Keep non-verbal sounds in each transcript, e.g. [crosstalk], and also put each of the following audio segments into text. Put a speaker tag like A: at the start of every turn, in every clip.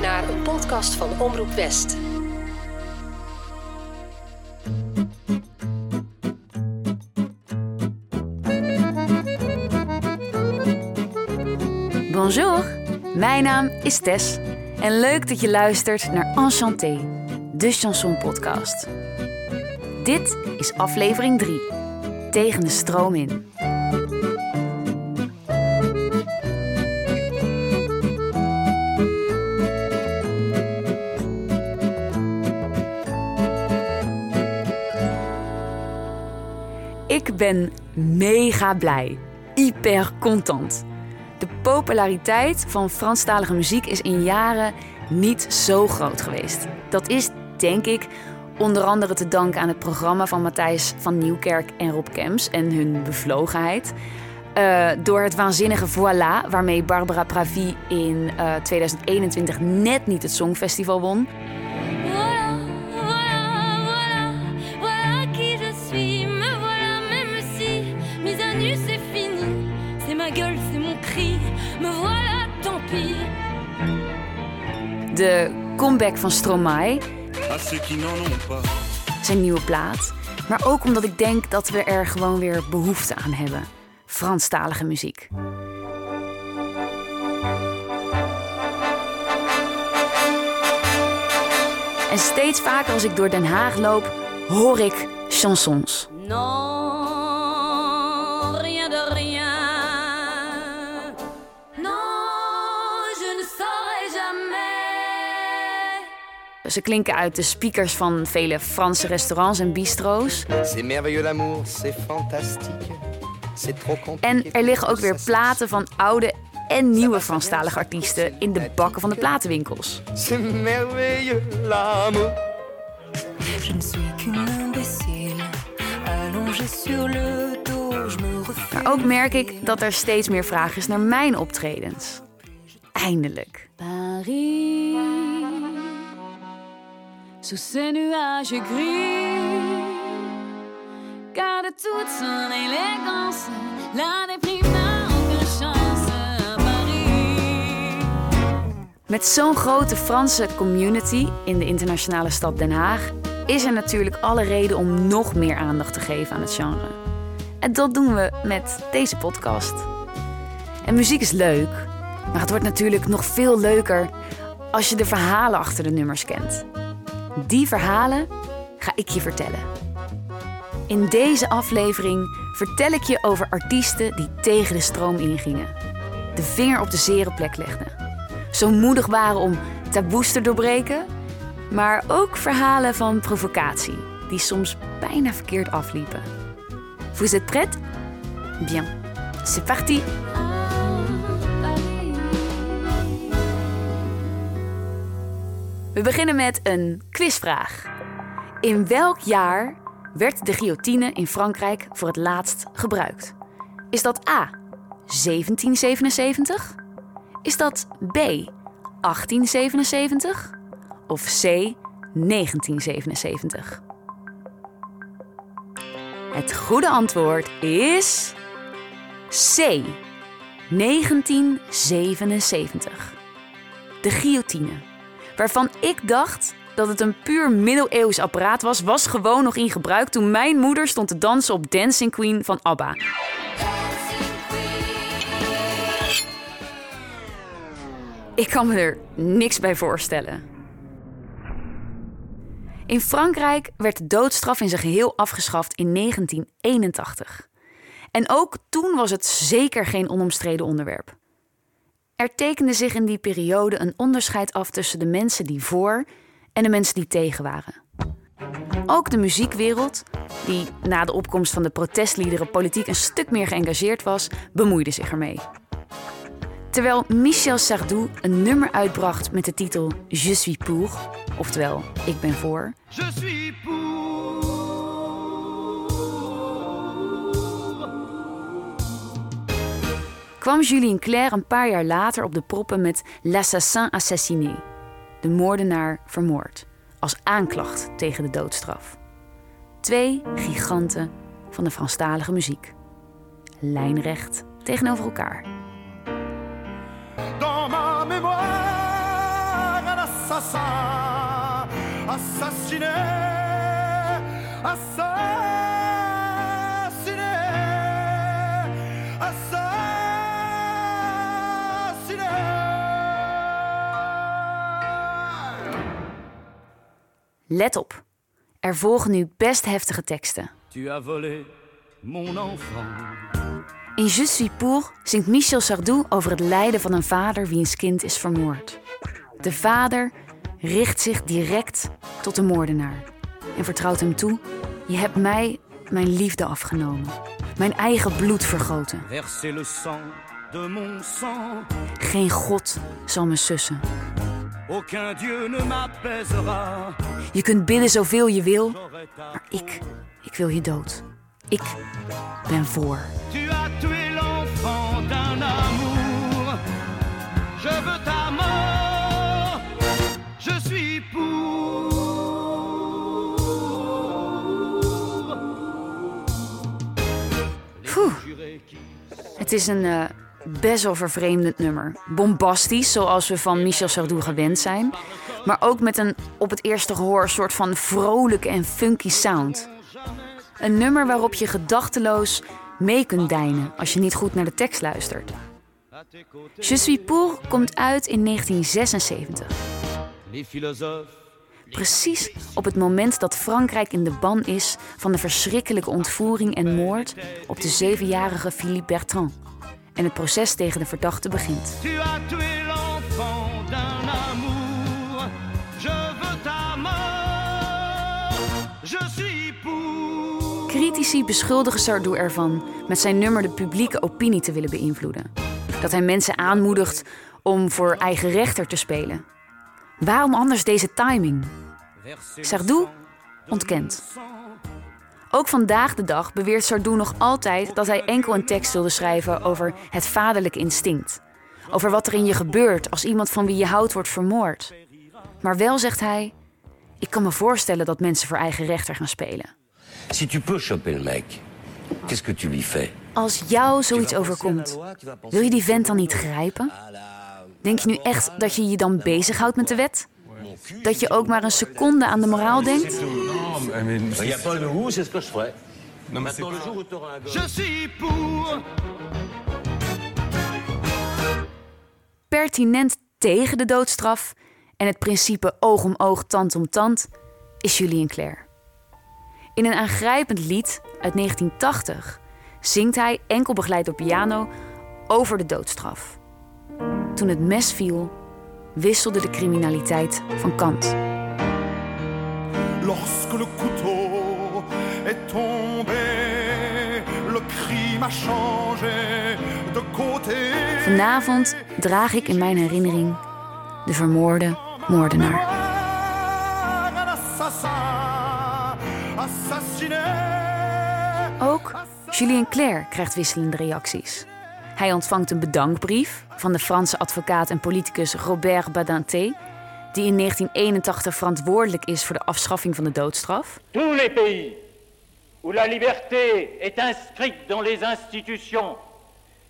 A: naar een podcast van Omroep West.
B: Bonjour, mijn naam is Tess en leuk dat je luistert naar Enchanté, de chanson podcast. Dit is aflevering 3, Tegen de stroom in. Ik ben mega blij. Hyper content. De populariteit van Franstalige muziek is in jaren niet zo groot geweest. Dat is, denk ik, onder andere te danken aan het programma van Matthijs van Nieuwkerk en Rob Kems en hun bevlogenheid. Uh, door het waanzinnige Voilà, waarmee Barbara Pravi in uh, 2021 net niet het Songfestival won. De comeback van Stromae, zijn nieuwe plaat. Maar ook omdat ik denk dat we er gewoon weer behoefte aan hebben. Franstalige muziek. En steeds vaker als ik door Den Haag loop, hoor ik chansons. Ze klinken uit de speakers van vele Franse restaurants en bistro's.
C: C'est merveilleux l'amour, c'est fantastique. C'est trop compliqué.
B: En er liggen ook weer platen van oude en nieuwe Franstalige artiesten in de bakken van de platenwinkels.
C: C'est merveilleux l'amour.
D: Je ne suis qu'une imbécile, allongée sur le dos, je me refuse.
B: Maar ook merk ik dat er steeds meer vraag is naar mijn optredens. Eindelijk.
D: Paris, sous ces nuages gris, garde toute son élégance, la déprime aucune chance à Paris.
B: Met zo'n grote Franse community in de internationale stad Den Haag is er natuurlijk alle reden om nog meer aandacht te geven aan het genre. En dat doen we met deze podcast. En muziek is leuk, maar het wordt natuurlijk nog veel leuker als je de verhalen achter de nummers kent. Die verhalen ga ik je vertellen. In deze aflevering vertel ik je over artiesten die tegen de stroom ingingen, de vinger op de zere plek legden, zo moedig waren om taboes te doorbreken, maar ook verhalen van provocatie die soms bijna verkeerd afliepen. Vous êtes prêts? Bien, c'est parti! We beginnen met een quizvraag. In welk jaar werd de guillotine in Frankrijk voor het laatst gebruikt? Is dat A. 1777? Is dat B. 1877? Of C. 1977? Het goede antwoord is C. 1977. De guillotine, waarvan ik dacht dat het een puur middeleeuws apparaat was, was gewoon nog in gebruik toen mijn moeder stond te dansen op Dancing Queen van ABBA. Ik kan me er niks bij voorstellen. In Frankrijk werd de doodstraf in zijn geheel afgeschaft in 1981. En ook toen was het zeker geen onomstreden onderwerp. Er tekende zich in die periode een onderscheid af tussen de mensen die voor en de mensen die tegen waren. Ook de muziekwereld, die na de opkomst van de protestliederen politiek een stuk meer geëngageerd was, bemoeide zich ermee. Terwijl Michel Sardou een nummer uitbracht met de titel Je suis pour, oftewel Ik ben voor,
E: Je suis pour.
B: Kwam Julien Clerc een paar jaar later op de proppen met L'assassin assassiné, de moordenaar vermoord, als aanklacht tegen de doodstraf. Twee giganten van de Franstalige muziek. Lijnrecht tegenover elkaar.
E: Dans ma mémoire, assassin, assassiné, assassiné,
B: Let op, er volgen nu best heftige teksten.
E: Tu as volé mon enfant.
B: In Je suis pour zingt Michel Sardou over het lijden van een vader wiens kind is vermoord. De vader richt zich direct tot de moordenaar en vertrouwt hem toe: Je hebt mij mijn liefde afgenomen, mijn eigen bloed vergoten. Geen God zal me sussen. Je kunt bidden zoveel je wil, maar ik, ik wil je dood. Ik ben voor.
E: Tu as tué l'enfant d'un amour. Je veux ta mort. Je suis pour.
B: Het is een eh, best wel vervreemdend nummer. Bombastisch, zoals we van Michel Sardou gewend zijn. Maar ook met een op het eerste gehoor soort van vrolijke en funky sound. Een nummer waarop je gedachteloos mee kunt deinen als je niet goed naar de tekst luistert. Je suis pour komt uit in 1976.
E: Les philosophes.
B: Precies op het moment dat Frankrijk in de ban is van de verschrikkelijke ontvoering en moord op de zevenjarige Philippe Bertrand. En het proces tegen de verdachte begint. Critici beschuldigen Sardou ervan met zijn nummer de publieke opinie te willen beïnvloeden. Dat hij mensen aanmoedigt om voor eigen rechter te spelen. Waarom anders deze timing? Sardou ontkent. Ook vandaag de dag beweert Sardou nog altijd dat hij enkel een tekst wilde schrijven over het vaderlijke instinct. Over wat er in je gebeurt als iemand van wie je houdt wordt vermoord. Maar wel zegt hij: Ik kan me voorstellen dat mensen voor eigen rechter gaan spelen.
F: Si tu peux choper le mec, qu'est-ce que tu lui fais
B: Als jou zoiets overkomt, wil je die vent dan niet grijpen? Denk je nu echt dat je je dan bezighoudt met de wet? Dat je ook maar een seconde aan de moraal denkt? Pertinent tegen de doodstraf en het principe oog om oog, tand om tand is Julien Clerc. In een aangrijpend lied uit 1980 zingt hij, enkel begeleid door piano, over de doodstraf. Toen het mes viel, wisselde de criminaliteit van kant.
E: Lorsque le couteau est tombé, le crime a changé de côté.
B: Vanavond draag ik in mijn herinnering de vermoorde moordenaar. Ook Julien Clerc krijgt wisselende reacties. Hij ontvangt een bedankbrief van de Franse advocaat en politicus Robert Badinter, die in 1981 verantwoordelijk is voor de afschaffing van de doodstraf.
G: Tous les pays où la liberté est inscrite dans les institutions,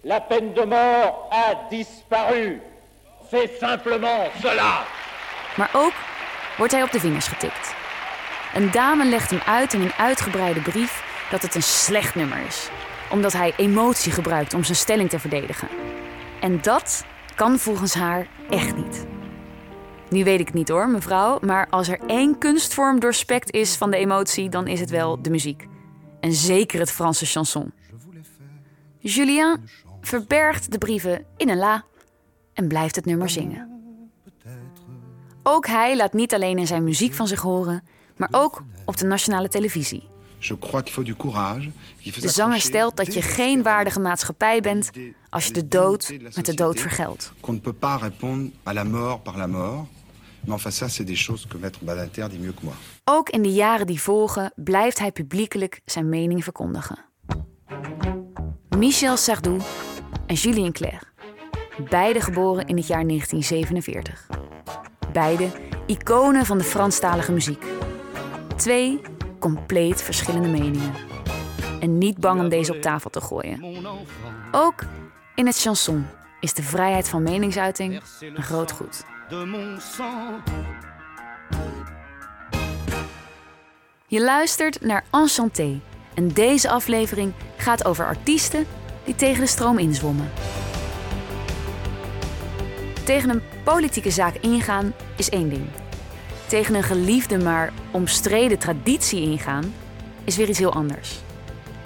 G: la peine de mort a disparu. C'est simplement cela.
B: Maar ook wordt hij op de vingers getikt. Een dame legt hem uit in een uitgebreide brief dat het een slecht nummer is, omdat hij emotie gebruikt om zijn stelling te verdedigen. En dat kan volgens haar echt niet. Nu weet ik het niet hoor, mevrouw, maar als er één kunstvorm doorspekt is van de emotie, dan is het wel de muziek. En zeker het Franse chanson. Julien verbergt de brieven in een la en blijft het nummer zingen. Ook hij laat niet alleen in zijn muziek van zich horen, maar ook op de nationale televisie. De zanger stelt dat je geen waardige maatschappij bent als je de dood met de dood vergeldt.
H: Qu'on ne peut pas répondre à la mort par la mort. Mais enfin, ça, c'est des choses que Maître Badinter dit mieux que moi.
B: Ook in de jaren die volgen blijft hij publiekelijk zijn mening verkondigen. Michel Sardou en Julien Clerc. Beide geboren in het jaar 1947. Beide iconen van de Franstalige muziek. Twee compleet verschillende meningen. En niet bang om deze op tafel te gooien. Ook in het chanson is de vrijheid van meningsuiting een groot goed. Je luistert naar Enchanté. En deze aflevering gaat over artiesten die tegen de stroom inzwommen. Tegen een politieke zaak ingaan is één ding. Tegen een geliefde maar omstreden traditie ingaan is weer iets heel anders.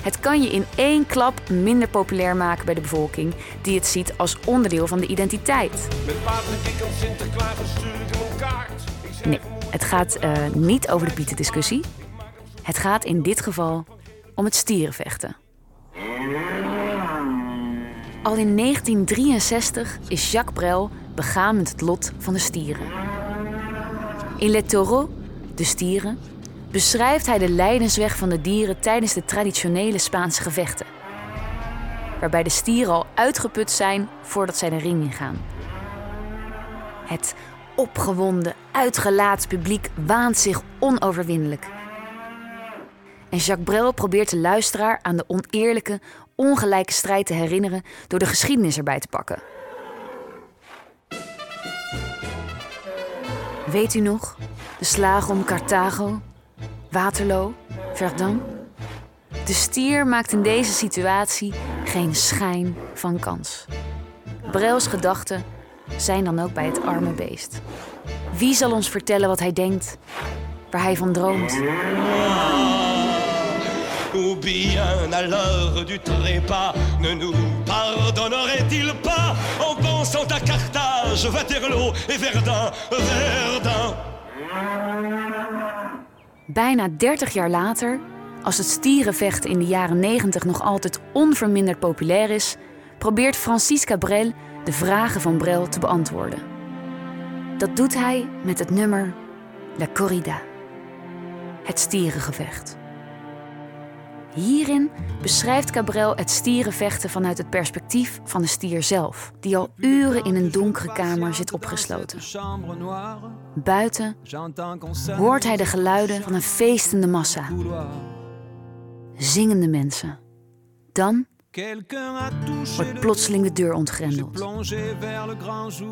B: Het kan je in één klap minder populair maken bij de bevolking, die het ziet als onderdeel van de identiteit.
I: Met Sinterklaas stuur ik hem een kaart.
B: Nee, het gaat eh, niet over de Pieten-discussie. Het gaat in dit geval om het stierenvechten. Al in 1963 is Jacques Brel begaan met het lot van de stieren. In Les Taureaux, de stieren, beschrijft hij de lijdensweg van de dieren tijdens de traditionele Spaanse gevechten. Waarbij de stieren al uitgeput zijn voordat zij de ring ingaan. Het opgewonden, uitgelaten publiek waant zich onoverwinnelijk. En Jacques Brel probeert de luisteraar aan de oneerlijke, ongelijke strijd te herinneren door de geschiedenis erbij te pakken. Weet u nog? De slagen om Carthago, Waterloo, Verdun? De stier maakt in deze situatie geen schijn van kans. Brels gedachten zijn dan ook bij het arme beest. Wie zal ons vertellen wat hij denkt, waar hij van droomt?
I: Bien alors du trépas ne nous pardonnerait-il pas en pensant à Carthage, Waterloo et Verdun, Verdun.
B: Bijna 30 jaar later, als het stierenvechten in de jaren 90 nog altijd onverminderd populair is, probeert Francis Cabrel de vragen van Brel te beantwoorden. Dat doet hij met het nummer La Corrida, het stierengevecht. Hierin beschrijft Cabrel het stierenvechten vanuit het perspectief van de stier zelf, die al uren in een donkere kamer zit opgesloten. Buiten hoort hij de geluiden van een feestende massa, zingende mensen. Dan wordt plotseling de deur ontgrendeld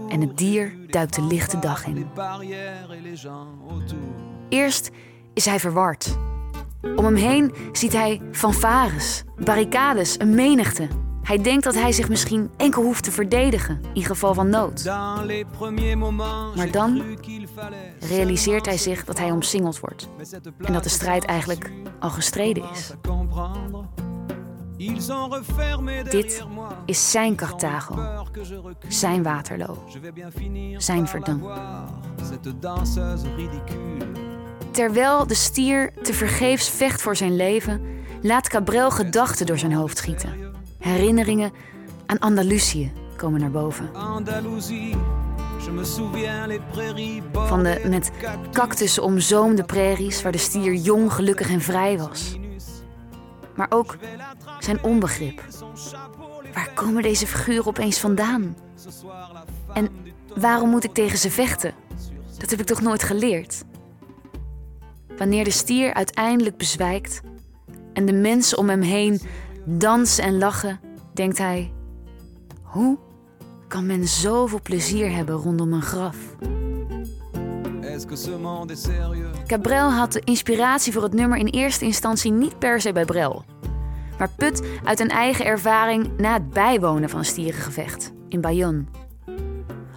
B: en het dier duikt de lichte dag in. Eerst is hij verward. Om hem heen ziet hij fanfares, barricades, een menigte. Hij denkt dat hij zich misschien enkel hoeft te verdedigen in geval van nood. Maar dan realiseert hij zich dat hij omsingeld wordt en dat de strijd eigenlijk al gestreden is. Dit is zijn Carthago, zijn Waterloo, zijn Verdun. Terwijl de stier tevergeefs vecht voor zijn leven, laat Cabrel gedachten door zijn hoofd schieten. Herinneringen aan Andalusië komen naar boven. Van de met cactussen omzoomde prairies waar de stier jong, gelukkig en vrij was. Maar ook zijn onbegrip. Waar komen deze figuren opeens vandaan? En waarom moet ik tegen ze vechten? Dat heb ik toch nooit geleerd? Wanneer de stier uiteindelijk bezwijkt en de mensen om hem heen dansen en lachen, denkt hij: hoe kan men zoveel plezier hebben rondom een graf? Cabrel had de inspiratie voor het nummer in eerste instantie niet per se bij Brel, maar put uit een eigen ervaring na het bijwonen van een stierengevecht in Bayonne.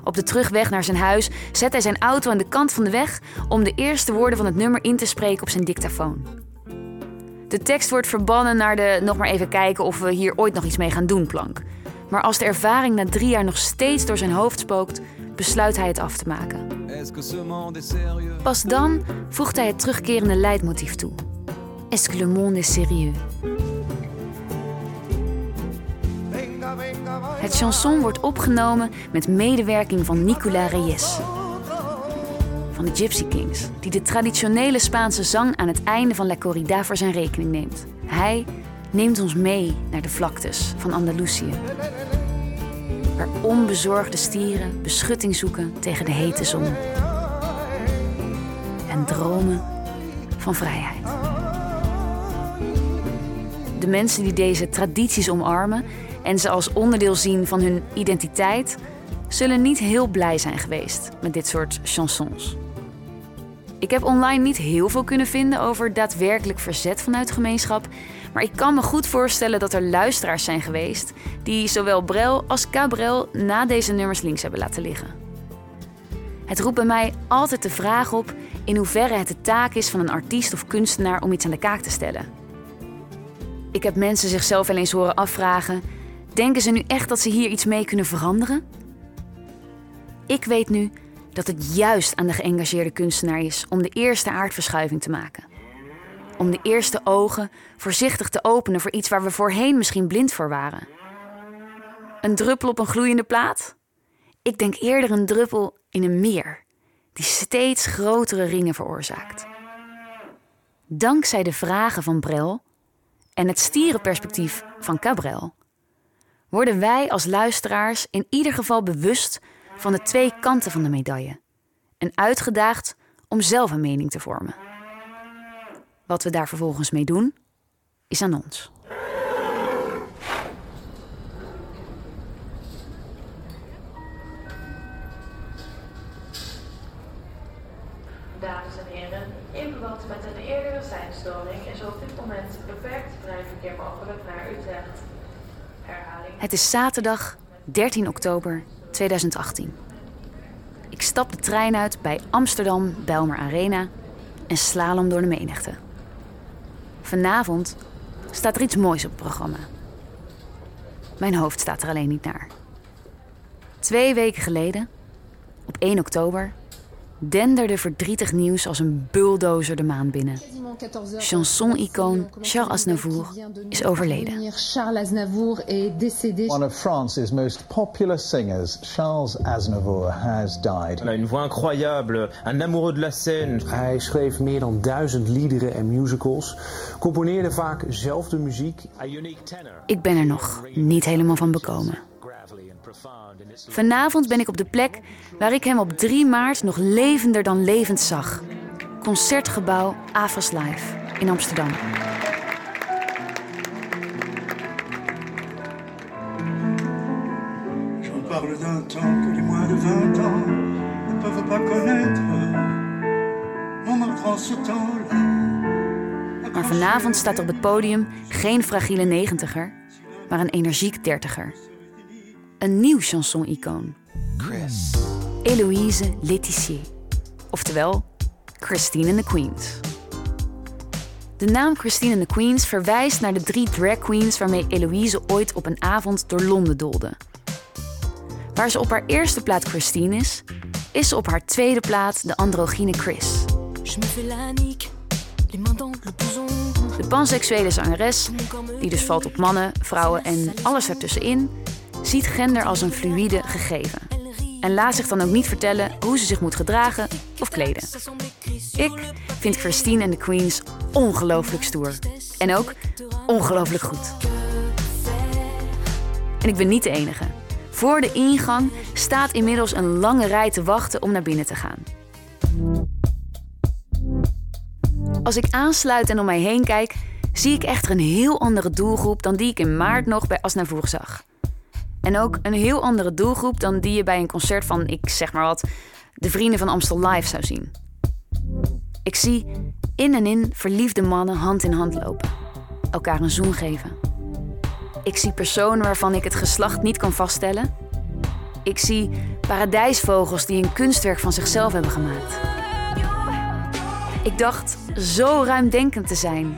B: Op de terugweg naar zijn huis zet hij zijn auto aan de kant van de weg om de eerste woorden van het nummer in te spreken op zijn dictafoon. De tekst wordt verbannen naar de nog maar even kijken of we hier ooit nog iets mee gaan doen plank. Maar als de ervaring na drie jaar nog steeds door zijn hoofd spookt, besluit hij het af te maken. Pas dan voegt hij het terugkerende leidmotief toe. Est-ce que le monde est sérieux? Het chanson wordt opgenomen met medewerking van Nicolas Reyes. Van de Gypsy Kings, die de traditionele Spaanse zang aan het einde van La Corrida voor zijn rekening neemt. Hij neemt ons mee naar de vlaktes van Andalusië. Waar onbezorgde stieren beschutting zoeken tegen de hete zon. En dromen van vrijheid. De mensen die deze tradities omarmen en ze als onderdeel zien van hun identiteit, zullen niet heel blij zijn geweest met dit soort chansons. Ik heb online niet heel veel kunnen vinden over daadwerkelijk verzet vanuit de gemeenschap. Maar ik kan me goed voorstellen dat er luisteraars zijn geweest die zowel Brel als Cabrel na deze nummers links hebben laten liggen. Het roept bij mij altijd de vraag op in hoeverre het de taak is van een artiest of kunstenaar om iets aan de kaak te stellen. Ik heb mensen zichzelf wel eens horen afvragen: denken ze nu echt dat ze hier iets mee kunnen veranderen? Ik weet nu dat het juist aan de geëngageerde kunstenaar is om de eerste aardverschuiving te maken. Om de eerste ogen voorzichtig te openen voor iets waar we voorheen misschien blind voor waren. Een druppel op een gloeiende plaat? Ik denk eerder een druppel in een meer, die steeds grotere ringen veroorzaakt. Dankzij de vragen van Brel en het stierenperspectief van Cabrel worden wij als luisteraars in ieder geval bewust van de twee kanten van de medaille en uitgedaagd om zelf een mening te vormen. Wat we daar vervolgens mee doen, is aan ons. Het is zaterdag 13 oktober 2018. Ik stap de trein uit bij Amsterdam Belmer Arena en slalom door de menigte. Vanavond staat er iets moois op het programma. Mijn hoofd staat er alleen niet naar. Twee weken geleden, op 1 oktober, denderde verdrietig nieuws als een bulldozer de maan binnen. Chanson-icoon Charles Aznavour is overleden.
J: Charles Aznavour est décédé.
K: One of France's most popular singers, Charles Aznavour, has died.
L: Une voix incroyable, un amoureux de la scène.
M: Hij schreef meer dan duizend liederen en musicals, componeerde vaak zelf de muziek.
B: Ik ben er nog niet helemaal van bekomen. Vanavond ben ik op de plek waar ik hem op 3 maart nog levender dan levend zag. Concertgebouw Avas Live in Amsterdam.
N: J'en parle d'un temps que les moins de 20 ans ne peuvent pas connaître. On m'apprend ce temps-là.
B: Maar vanavond staat op het podium geen fragiele negentiger, maar een energiek dertiger. Een nieuw chanson-icoon.
C: Chris.
B: Héloïse Letizier. Oftewel, Christine and the Queens. De naam Christine and the Queens verwijst naar de drie drag queens waarmee Eloïse ooit op een avond door Londen doolde. Waar ze op haar eerste plaat Christine is, is ze op haar tweede plaat de androgyne Chris. De panseksuele zangeres, die dus valt op mannen, vrouwen en alles ertussenin, ziet gender als een fluïde gegeven. En laat zich dan ook niet vertellen hoe ze zich moet gedragen of kleden. Ik vind Christine en de Queens ongelooflijk stoer. En ook ongelooflijk goed. En ik ben niet de enige. Voor de ingang staat inmiddels een lange rij te wachten om naar binnen te gaan. Als ik aansluit en om mij heen kijk, zie ik echter een heel andere doelgroep dan die ik in maart nog bij Asnavoer zag. En ook een heel andere doelgroep dan die je bij een concert van, ik zeg maar wat, de Vrienden van Amstel Live zou zien. Ik zie in en in verliefde mannen hand in hand lopen, elkaar een zoen geven. Ik zie personen waarvan ik het geslacht niet kan vaststellen. Ik zie paradijsvogels die een kunstwerk van zichzelf hebben gemaakt. Ik dacht zo ruimdenkend te zijn,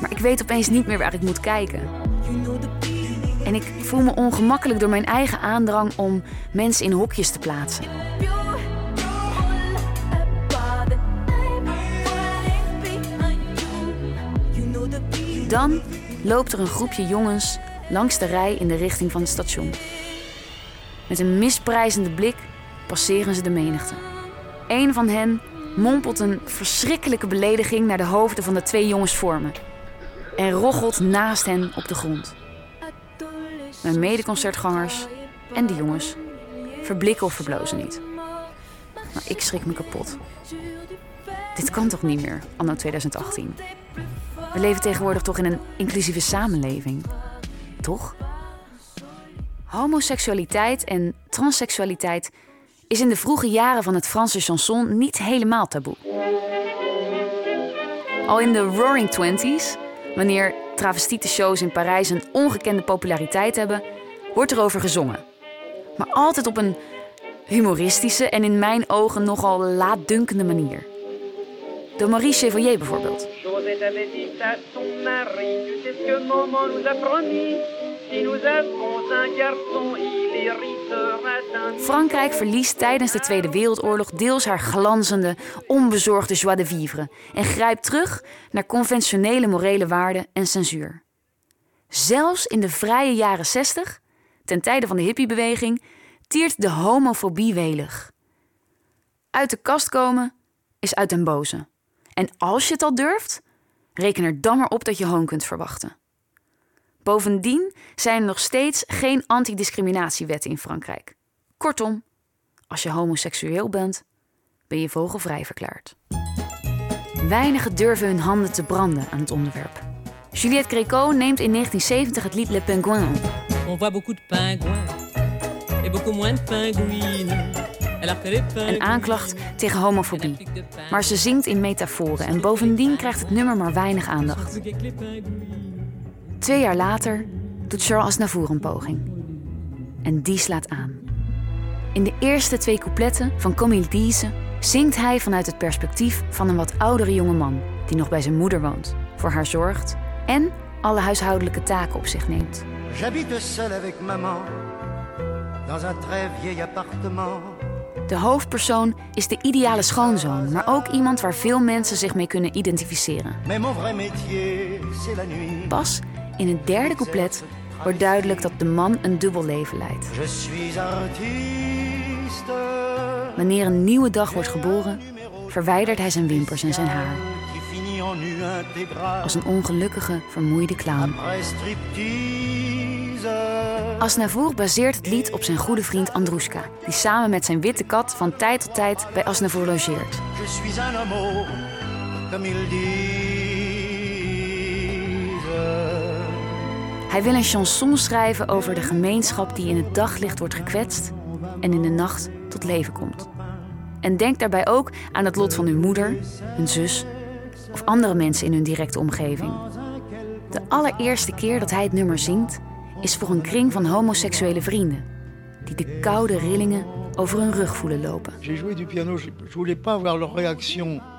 B: maar ik weet opeens niet meer waar ik moet kijken. En ik voel me ongemakkelijk door mijn eigen aandrang om mensen in hokjes te plaatsen. Dan loopt er een groepje jongens langs de rij in de richting van het station. Met een misprijzende blik passeren ze de menigte. Een van hen mompelt een verschrikkelijke belediging naar de hoofden van de twee jongens voor me. En roggelt naast hen op de grond. Mijn medeconcertgangers en de jongens verblikken of verblozen niet. Maar ik schrik me kapot. Dit kan toch niet meer, anno 2018? We leven tegenwoordig toch in een inclusieve samenleving? Toch? Homoseksualiteit en transseksualiteit is in de vroege jaren van het Franse chanson niet helemaal taboe. Al in de Roaring Twenties, wanneer travestietenshows in Parijs een ongekende populariteit hebben, wordt erover gezongen. Maar altijd op een humoristische en in mijn ogen nogal laatdunkende manier. Door Marie Chevalier bijvoorbeeld. Frankrijk verliest tijdens de Tweede Wereldoorlog deels haar glanzende, onbezorgde joie de vivre en grijpt terug naar conventionele morele waarden en censuur. Zelfs in de vrije jaren 60, ten tijde van de hippiebeweging, tiert de homofobie welig. Uit de kast komen is uit den boze. En als je het al durft, reken er dan maar op dat je hoon kunt verwachten. Bovendien zijn er nog steeds geen antidiscriminatiewetten in Frankrijk. Kortom, als je homoseksueel bent, ben je vogelvrij verklaard. Weinigen durven hun handen te branden aan het onderwerp. Juliette Gréco neemt in 1970 het lied Le Pingouin op.
O: On voit beaucoup de pingouins et beaucoup moins de
B: Een aanklacht tegen homofobie. Maar ze zingt in metaforen en bovendien krijgt het nummer maar weinig aandacht. Twee jaar later doet Charles Aznavour een poging. En die slaat aan. In de eerste twee coupletten van Comme il dise zingt hij vanuit het perspectief van een wat oudere jonge man die nog bij zijn moeder woont, voor haar zorgt en alle huishoudelijke taken op zich neemt.
N: J'habite seul avec maman dans un très vieil appartement.
B: De hoofdpersoon is de ideale schoonzoon, maar ook iemand waar veel mensen zich mee kunnen identificeren. Pas in het derde couplet wordt duidelijk dat de man een dubbel leven leidt.
N: Je suis artiste.
B: Wanneer een nieuwe dag wordt geboren, verwijdert hij zijn wimpers en zijn haar. Als een ongelukkige, vermoeide clown. Aznavour baseert het lied op zijn goede vriend Androuska, die samen met zijn witte kat van tijd tot tijd bij Aznavour logeert. Hij wil een chanson schrijven over de gemeenschap die in het daglicht wordt gekwetst en in de nacht tot leven komt. En denkt daarbij ook aan het lot van hun moeder, hun zus of andere mensen in hun directe omgeving. De allereerste keer dat hij het nummer zingt, is voor een kring van homoseksuele vrienden, die de koude rillingen over hun rug voelen lopen.
P: Joué du piano, je voulais pas avoir leur réaction.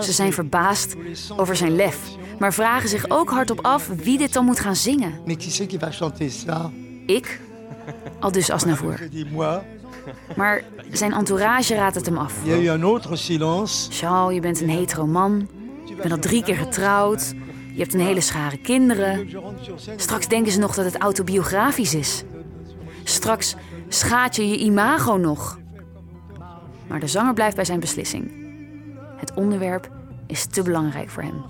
B: Ze zijn verbaasd over zijn lef, maar vragen zich ook hardop af wie dit dan moet gaan zingen. Ik? Al dus [laughs]
P: dis moi.
B: Maar zijn entourage raadt het hem af. Charles, je bent een hetero man. Je bent al drie keer getrouwd. Je hebt een hele schare kinderen. Straks denken ze nog dat het autobiografisch is. Straks schaadt je je imago nog. Maar de zanger blijft bij zijn beslissing. Het onderwerp is te belangrijk voor hem.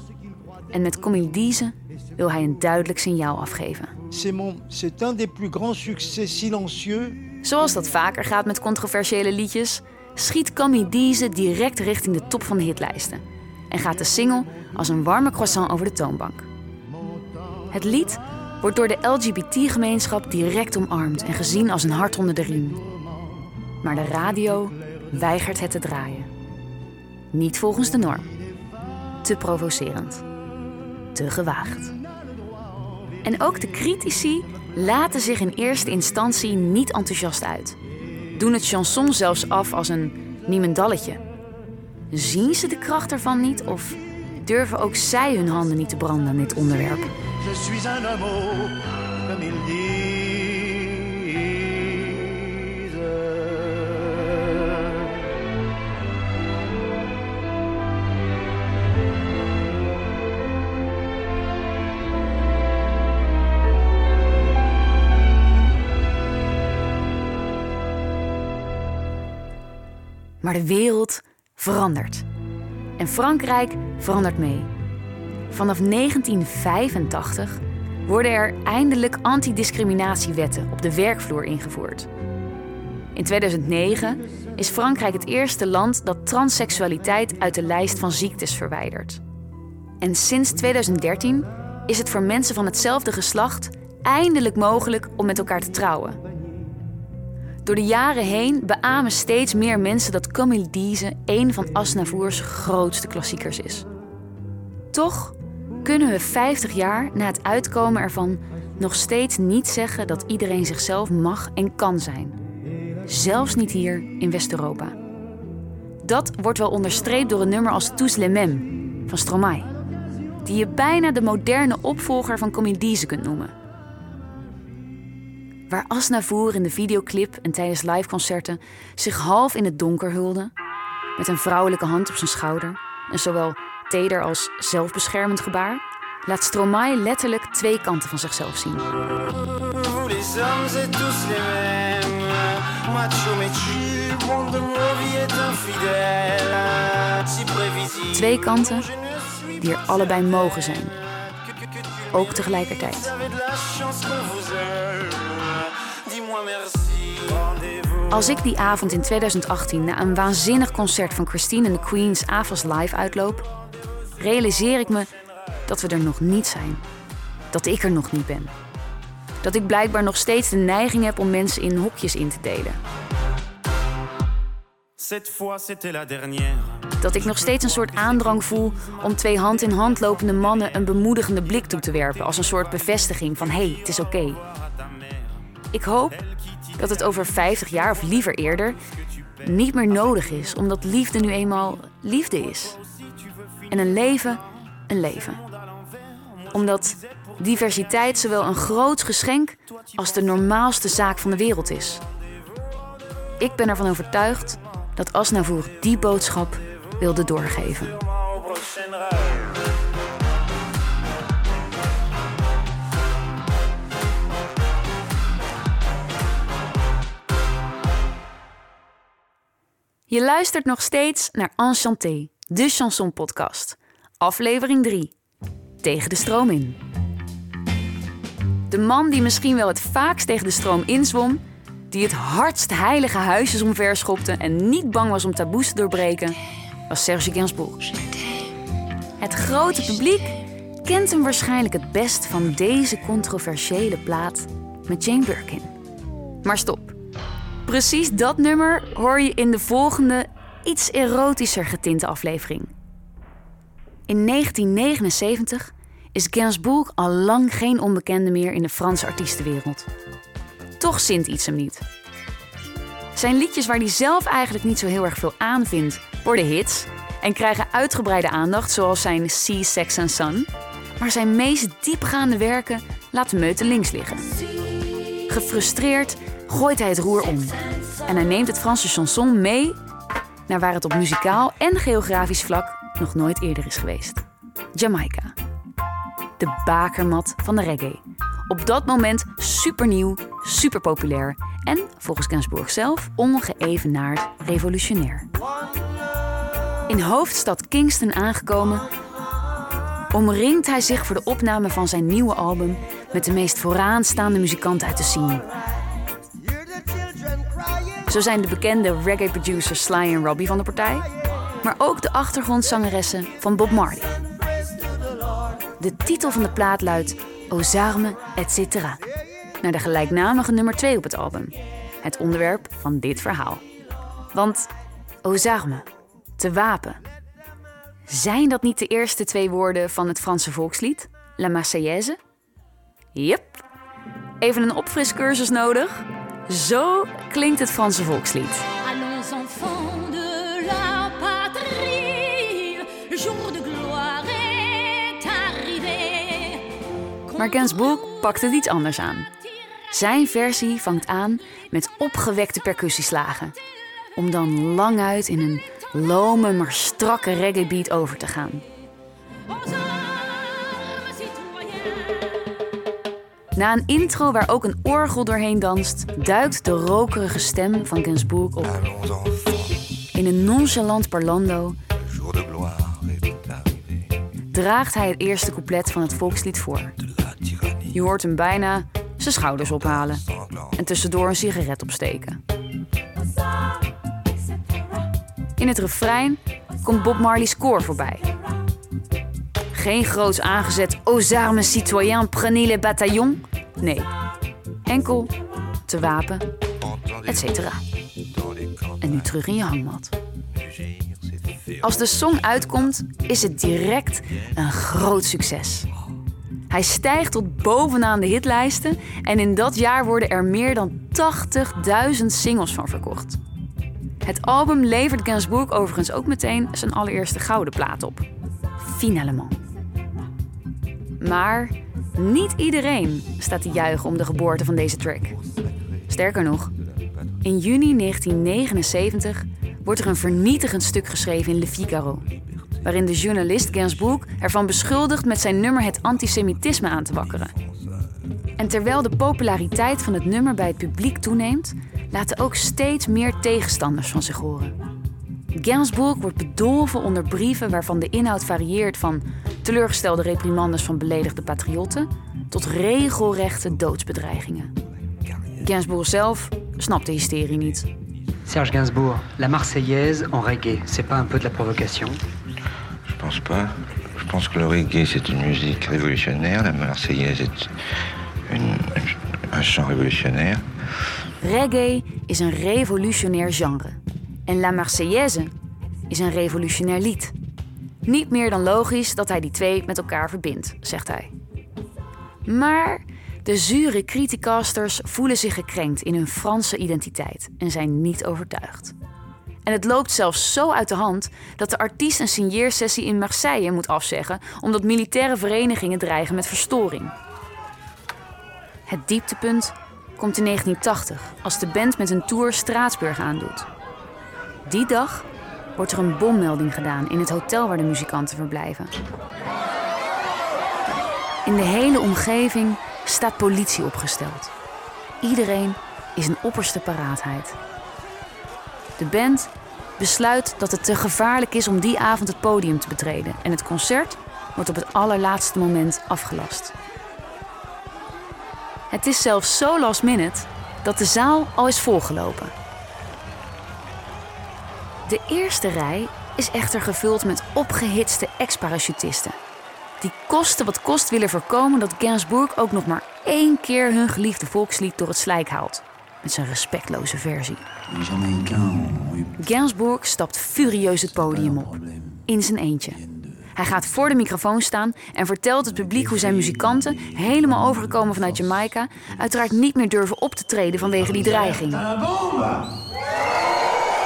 B: En met Comme il dise wil hij een duidelijk signaal afgeven.
P: C'est mon, c'est un des plus grands succès silencieux.
B: Zoals dat vaker gaat met controversiële liedjes, schiet Camille Dize direct richting de top van de hitlijsten. En gaat de single als een warme croissant over de toonbank. Het lied wordt door de LGBT-gemeenschap direct omarmd en gezien als een hart onder de riem. Maar de radio weigert het te draaien. Niet volgens de norm. Te provocerend. Te gewaagd. En ook de critici laten zich in eerste instantie niet enthousiast uit. Doen het chanson zelfs af als een niemendalletje. Zien ze de kracht ervan niet of durven ook zij hun handen niet te branden aan dit onderwerp? Maar de wereld verandert. En Frankrijk verandert mee. Vanaf 1985 worden er eindelijk antidiscriminatiewetten op de werkvloer ingevoerd. In 2009 is Frankrijk het eerste land dat transseksualiteit uit de lijst van ziektes verwijdert. En sinds 2013 is het voor mensen van hetzelfde geslacht eindelijk mogelijk om met elkaar te trouwen. Door de jaren heen beamen steeds meer mensen dat Comme il dise een van Aznavours grootste klassiekers is. Toch kunnen we 50 jaar na het uitkomen ervan nog steeds niet zeggen dat iedereen zichzelf mag en kan zijn. Zelfs niet hier in West-Europa. Dat wordt wel onderstreept door een nummer als Tous les mêmes van Stromae, die je bijna de moderne opvolger van Comedize kunt noemen. Waar Asnavour in de videoclip en tijdens liveconcerten zich half in het donker hulde, met een vrouwelijke hand op zijn schouder, een zowel teder als zelfbeschermend gebaar, laat Stromae letterlijk twee kanten van zichzelf zien. Twee kanten die er allebei mogen zijn. Ook tegelijkertijd. Als ik die avond in 2018 na een waanzinnig concert van Christine and the Queens Avas Live uitloop, realiseer ik me dat we er nog niet zijn. Dat ik er nog niet ben. Dat ik blijkbaar nog steeds de neiging heb om mensen in hokjes in te delen. Dat ik nog steeds een soort aandrang voel om twee hand in hand lopende mannen een bemoedigende blik toe te werpen als een soort bevestiging van hé, hey, het is oké. Ik hoop dat het over 50 jaar of liever eerder niet meer nodig is, omdat liefde nu eenmaal liefde is. En een leven een leven. Omdat diversiteit zowel een groot geschenk als de normaalste zaak van de wereld is. Ik ben ervan overtuigd dat Asnavour die boodschap wilde doorgeven. Je luistert nog steeds naar Enchanté, de chanson podcast. Aflevering 3. Tegen de stroom in. De man die misschien wel het vaakst tegen de stroom inzwom, die het hardst heilige huisjes omverschopte en niet bang was om taboes te doorbreken, was Serge Gainsbourg. Het grote publiek kent hem waarschijnlijk het best van deze controversiële plaat met Jane Birkin. Maar stop. Precies dat nummer hoor je in de volgende, iets erotischer getinte aflevering. In 1979 is Gainsbourg al lang geen onbekende meer in de Franse artiestenwereld. Toch zint iets hem niet. Zijn liedjes waar hij zelf eigenlijk niet zo heel erg veel aan vindt, worden hits en krijgen uitgebreide aandacht, zoals zijn Sea, Sex and Sun. Maar zijn meest diepgaande werken laten meuten links liggen. Gefrustreerd gooit hij het roer om. En hij neemt het Franse chanson mee naar waar het op muzikaal en geografisch vlak nog nooit eerder is geweest. Jamaica. De bakermat van de reggae. Op dat moment supernieuw, superpopulair en volgens Gainsbourg zelf ongeëvenaard revolutionair. In hoofdstad Kingston aangekomen, omringt hij zich voor de opname van zijn nieuwe album met de meest vooraanstaande muzikanten uit de scene. Zo zijn de bekende reggae-producers Sly en Robbie van de partij, maar ook de achtergrondzangeressen van Bob Marley. De titel van de plaat luidt Aux etc. Naar de gelijknamige nummer 2 op het album. Het onderwerp van dit verhaal. Want aux armes, te wapen. Zijn dat niet de eerste twee woorden van het Franse volkslied? La Marseillaise? Yep. Even een opfriscursus nodig? Zo klinkt het Franse volkslied.
Q: Allons enfants de la patrie, jour de gloire est arrivé.
B: Maar Gainsbourg pakt het iets anders aan. Zijn versie vangt aan met opgewekte percussieslagen. Om dan lang uit in een lome maar strakke reggae beat over te gaan. Na een intro waar ook een orgel doorheen danst, duikt de rokerige stem van Gainsbourg op. In een nonchalant parlando draagt hij het eerste couplet van het volkslied voor. Je hoort hem bijna zijn schouders ophalen en tussendoor een sigaret opsteken. In het refrein komt Bob Marley's koor voorbij. Geen groots aangezet Aux armes citoyens, prenez les bataillons. Nee, enkel te wapen, etc. En nu terug in je hangmat. Als de song uitkomt, is het direct een groot succes. Hij stijgt tot bovenaan de hitlijsten en in dat jaar worden er meer dan 80.000 singles van verkocht. Het album levert Gainsbourg overigens ook meteen zijn allereerste gouden plaat op. Finalement. Maar niet iedereen staat te juichen om de geboorte van deze track. Sterker nog, in juni 1979 wordt er een vernietigend stuk geschreven in Le Figaro, waarin de journalist Gainsbourg ervan beschuldigt met zijn nummer het antisemitisme aan te wakkeren. En terwijl de populariteit van het nummer bij het publiek toeneemt, laten ook steeds meer tegenstanders van zich horen. Gainsbourg wordt bedolven onder brieven waarvan de inhoud varieert van teleurgestelde reprimandes van beledigde patriotten tot regelrechte doodsbedreigingen. Gainsbourg zelf snapt de hysterie niet.
R: Serge Gainsbourg, la Marseillaise en reggae, c'est pas un peu de la provocation
S: Je pense pas. Je pense que le reggae, c'est une musique révolutionnaire. La Marseillaise est une- un chant révolutionnaire.
B: Reggae is een revolutionair genre. En La Marseillaise is een revolutionair lied. Niet meer dan logisch dat hij die twee met elkaar verbindt, zegt hij. Maar de zure criticasters voelen zich gekrenkt in hun Franse identiteit en zijn niet overtuigd. En het loopt zelfs zo uit de hand dat de artiest een signeersessie in Marseille moet afzeggen omdat militaire verenigingen dreigen met verstoring. Het dieptepunt komt in 1980 als de band met een tour Straatsburg aandoet. Die dag wordt er een bommelding gedaan in het hotel waar de muzikanten verblijven. In de hele omgeving staat politie opgesteld. Iedereen is in opperste paraatheid. De band besluit dat het te gevaarlijk is om die avond het podium te betreden en het concert wordt op het allerlaatste moment afgelast. Het is zelfs zo last minute dat de zaal al is volgelopen. De eerste rij is echter gevuld met opgehitste ex-parachutisten. Die kosten wat kost willen voorkomen dat Gainsbourg ook nog maar één keer hun geliefde volkslied door het slijk haalt. Met zijn respectloze versie. Gainsbourg stapt furieus het podium op. In zijn eentje. Hij gaat voor de microfoon staan en vertelt het publiek hoe zijn muzikanten, helemaal overgekomen vanuit Jamaica, uiteraard niet meer durven op te treden vanwege die dreiging.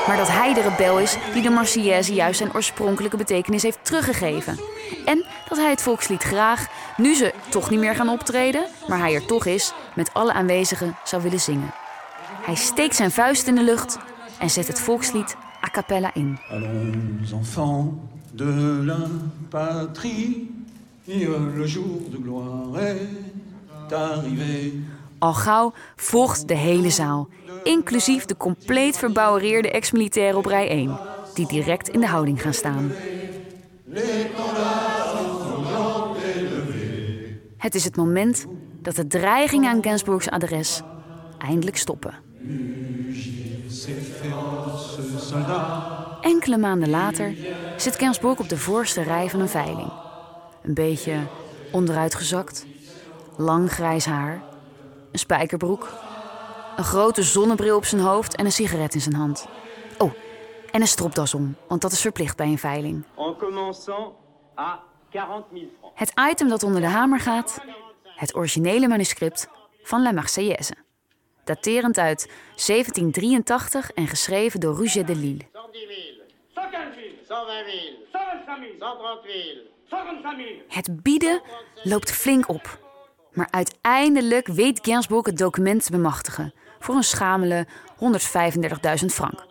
B: Maar dat hij de rebel is die de Marseillaise juist zijn oorspronkelijke betekenis heeft teruggegeven. En dat hij het volkslied graag, nu ze toch niet meer gaan optreden, maar hij er toch is, met alle aanwezigen zou willen zingen. Hij steekt zijn vuist in de lucht en zet het volkslied a cappella in.
N: Allons, enfants de la patrie, le jour de gloire est arrivé.
B: Al gauw volgt de hele zaal, inclusief de compleet verbouwereerde ex-militairen op rij 1, die direct in de houding gaan staan. Het is het moment dat de dreigingen aan Gainsbourgs adres eindelijk stoppen. Enkele maanden later zit Gainsbourg op de voorste rij van een veiling. Een beetje onderuitgezakt, lang grijs haar, een spijkerbroek, een grote zonnebril op zijn hoofd en een sigaret in zijn hand. Oh, en een stropdas om, want dat is verplicht bij een veiling.
T: En commençant à 40 000 francs.
B: Het item dat onder de hamer gaat, het originele manuscript van La Marseillaise. Daterend uit 1783 en geschreven door Rouget de Lille.
T: 115 000, 120 000, 125 000, 130 000, 145 000.
B: Het bieden loopt flink op. Maar uiteindelijk weet Gainsbourg het document te bemachtigen voor een schamele 135.000 frank.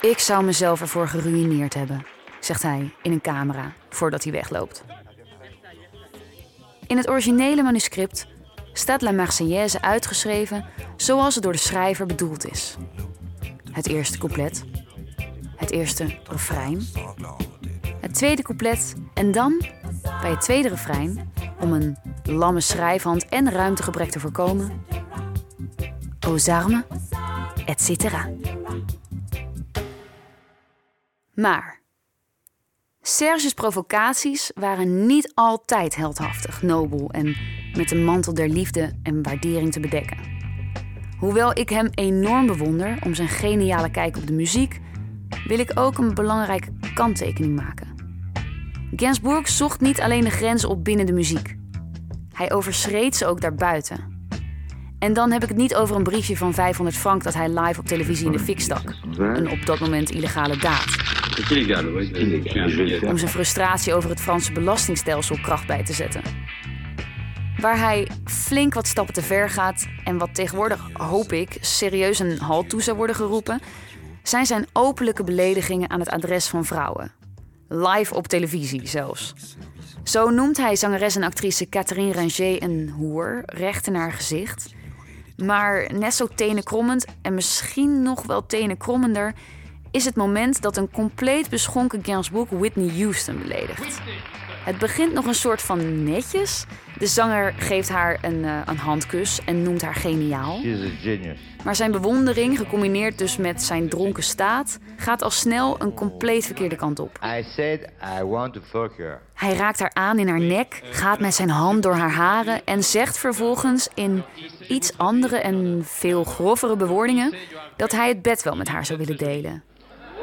B: Ik zou mezelf ervoor geruïneerd hebben, zegt hij in een camera voordat hij wegloopt. In het originele manuscript staat La Marseillaise uitgeschreven zoals het door de schrijver bedoeld is. Het eerste couplet, het eerste refrein, het tweede couplet en dan, bij het tweede refrein, om een lamme schrijfhand en ruimtegebrek te voorkomen, aux armes, etc. Maar Serge's provocaties waren niet altijd heldhaftig, nobel en met een mantel der liefde en waardering te bedekken. Hoewel ik hem enorm bewonder om zijn geniale kijk op de muziek, wil ik ook een belangrijke kanttekening maken. Gainsbourg zocht niet alleen de grenzen op binnen de muziek. Hij overschreed ze ook daarbuiten. En dan heb ik het niet over een briefje van 500 frank dat hij live op televisie in de fik stak. Een op dat moment illegale daad. Om zijn frustratie over het Franse belastingstelsel kracht bij te zetten. Waar hij flink wat stappen te ver gaat en wat tegenwoordig, hoop ik, serieus een halt toe zou worden geroepen, zijn zijn openlijke beledigingen aan het adres van vrouwen. Live op televisie zelfs. Zo noemt hij zangeres en actrice Catherine Ranger een hoer, recht in haar gezicht. Maar net zo tenenkrommend en misschien nog wel tenenkrommender is het moment dat een compleet beschonken Gainsbourg Whitney Houston beledigt. Het begint nog een soort van netjes. De zanger geeft haar een, uh, een handkus en noemt haar geniaal. Maar zijn bewondering, gecombineerd dus met zijn dronken staat, gaat al snel een compleet verkeerde kant op.
S: I said I want to fuck her.
B: Hij raakt haar aan in haar nek, gaat met zijn hand door haar haren en zegt vervolgens in iets andere en veel grovere bewoordingen dat hij het bed wel met haar zou willen delen.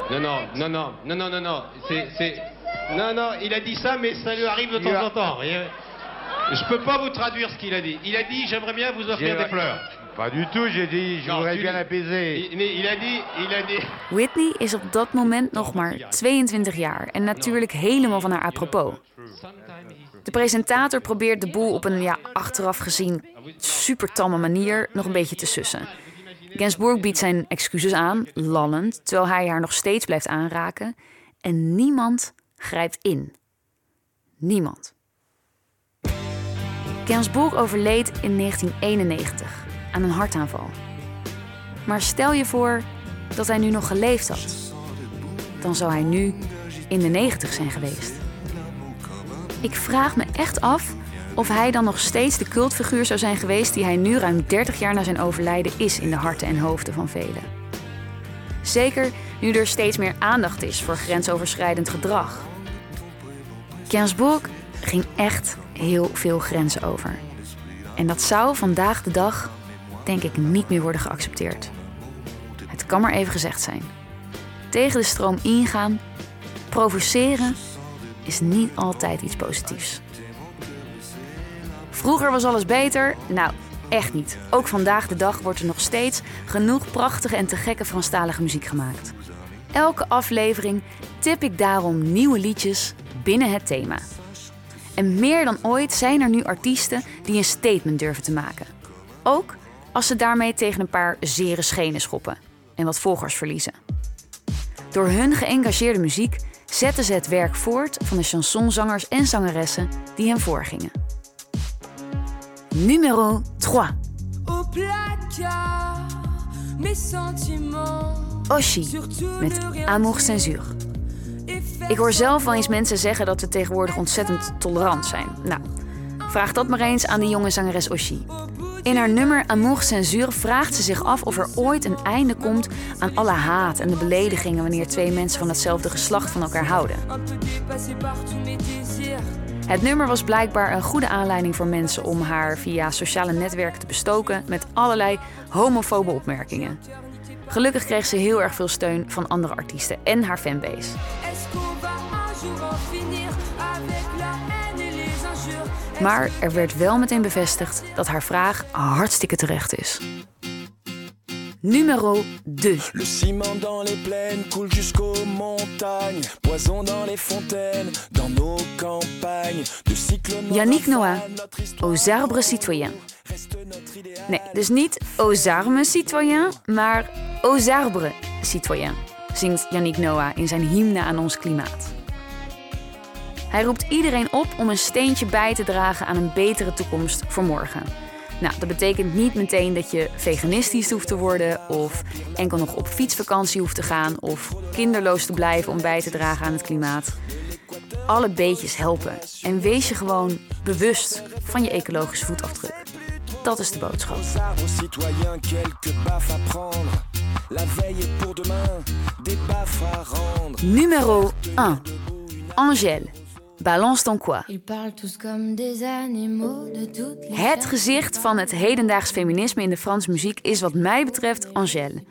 U: Non, non, non, non, non, non, non, non. Non, il a dit ça, mais ça lui arrive de temps en temps. voyez. Je peux pas vous traduire ce qu'il a dit. Il a dit, j'aimerais bien vous offrir des fleurs.
S: Pas du tout, j'ai dit, je
U: Non,
S: voudrais bien l'apaiser.
U: Il, nee, il a dit, il a dit.
B: Whitney is op dat moment nog maar 22 jaar en natuurlijk helemaal van haar apropos. De presentator probeert de boel op een ja, achteraf gezien super tamme manier nog een beetje te sussen. Gainsbourg biedt zijn excuses aan, lallend, terwijl hij haar nog steeds blijft aanraken. En niemand grijpt in. Niemand. Gainsbourg overleed in 1991 aan een hartaanval. Maar stel je voor dat hij nu nog geleefd had. Dan zou hij nu in de 90 zijn geweest. Ik vraag me echt af of hij dan nog steeds de cultfiguur zou zijn geweest die hij nu ruim 30 jaar na zijn overlijden is in de harten en hoofden van velen. Zeker nu er steeds meer aandacht is voor grensoverschrijdend gedrag. Gainsbourg ging echt heel veel grenzen over. En dat zou vandaag de dag, denk ik, niet meer worden geaccepteerd. Het kan maar even gezegd zijn. Tegen de stroom ingaan, provoceren, is niet altijd iets positiefs. Vroeger was alles beter? Nou, echt niet. Ook vandaag de dag wordt er nog steeds genoeg prachtige en te gekke Franstalige muziek gemaakt. Elke aflevering tip ik daarom nieuwe liedjes binnen het thema. En meer dan ooit zijn er nu artiesten die een statement durven te maken. Ook als ze daarmee tegen een paar zere schenen schoppen en wat volgers verliezen. Door hun geëngageerde muziek zetten ze het werk voort van de chansonzangers en zangeressen die hem voorgingen. Numero 3.
Q: Au placard, mes sentiments.
B: Oshi met Amour Censure. Ik hoor zelf wel eens mensen zeggen dat we tegenwoordig ontzettend tolerant zijn. Nou, vraag dat maar eens aan de jonge zangeres Oshi. In haar nummer Amour Censure vraagt ze zich af of er ooit een einde komt aan alle haat en de beledigingen wanneer twee mensen van hetzelfde geslacht van elkaar houden. Het nummer was blijkbaar een goede aanleiding voor mensen om haar via sociale netwerken te bestoken met allerlei homofobe opmerkingen. Gelukkig kreeg ze heel erg veel steun van andere artiesten en haar fanbase. Maar er werd wel meteen bevestigd dat haar vraag hartstikke terecht is. Numero 2.
V: Le ciment dans les plaines coule jusqu'aux montagnes. Poison dans les fontaines, dans nos campagnes. De cyclones.
B: Yannick Noah, Aux arbres citoyens. Nee, dus niet Aux armes citoyens, maar Aux arbres citoyens, zingt Yannick Noah in zijn hymne aan ons klimaat. Hij roept iedereen op om een steentje bij te dragen aan een betere toekomst voor morgen. Nou, dat betekent niet meteen dat je veganistisch hoeft te worden of enkel nog op fietsvakantie hoeft te gaan of kinderloos te blijven om bij te dragen aan het klimaat. Alle beetjes helpen en wees je gewoon bewust van je ecologische voetafdruk. Dat is de boodschap. Numero 1. Angèle Balance ton quoi.
Q: Ils parlent tous comme des animaux de toutes les
B: Het gezicht van het hedendaags feminisme in de Franse muziek is wat mij betreft Angèle.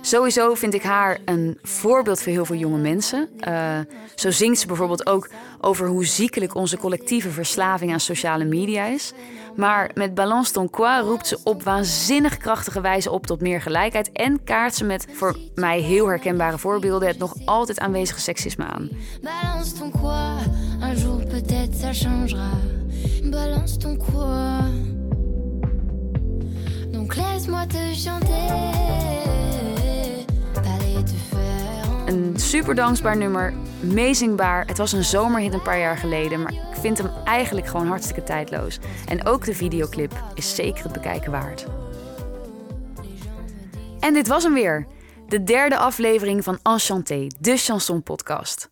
B: Sowieso vind ik haar een voorbeeld voor heel veel jonge mensen. Uh, zo zingt ze bijvoorbeeld ook over hoe ziekelijk onze collectieve verslaving aan sociale media is. Maar met Balance ton quoi roept ze op waanzinnig krachtige wijze op tot meer gelijkheid en kaart ze met voor mij heel herkenbare voorbeelden het nog altijd aanwezige seksisme aan.
Q: Balance ton quoi, un jour peut-être ça changera. Balance ton quoi. Donc laisse-moi te chanter.
B: Een super dansbaar nummer, meezingbaar. Het was een zomerhit een paar jaar geleden, maar ik vind hem eigenlijk gewoon hartstikke tijdloos. En ook de videoclip is zeker het bekijken waard. En dit was hem weer. De derde aflevering van Enchanté, de chanson podcast.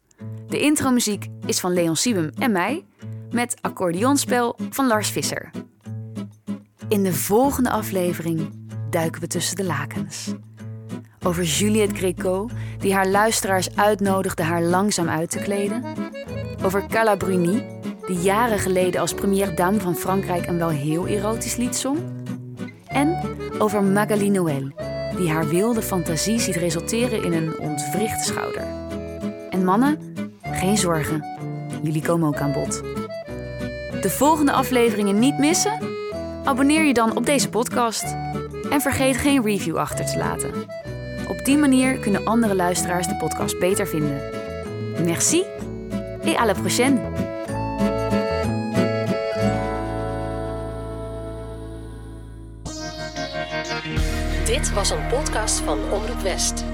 B: De intromuziek is van Leon Siebem en mij, met accordeonspel van Lars Visser. In de volgende aflevering duiken we tussen de lakens. Over Juliette Gréco, die haar luisteraars uitnodigde haar langzaam uit te kleden. Over Carla Bruni, die jaren geleden als première dame van Frankrijk een wel heel erotisch lied zong. En over Magali Noël, die haar wilde fantasie ziet resulteren in een ontwrichte schouder. En mannen, geen zorgen, jullie komen ook aan bod. De volgende afleveringen niet missen? Abonneer je dan op deze podcast. En vergeet geen review achter te laten. Op die manier kunnen andere luisteraars de podcast beter vinden. Merci et à la prochaine!
W: Dit was een podcast van Omroep West.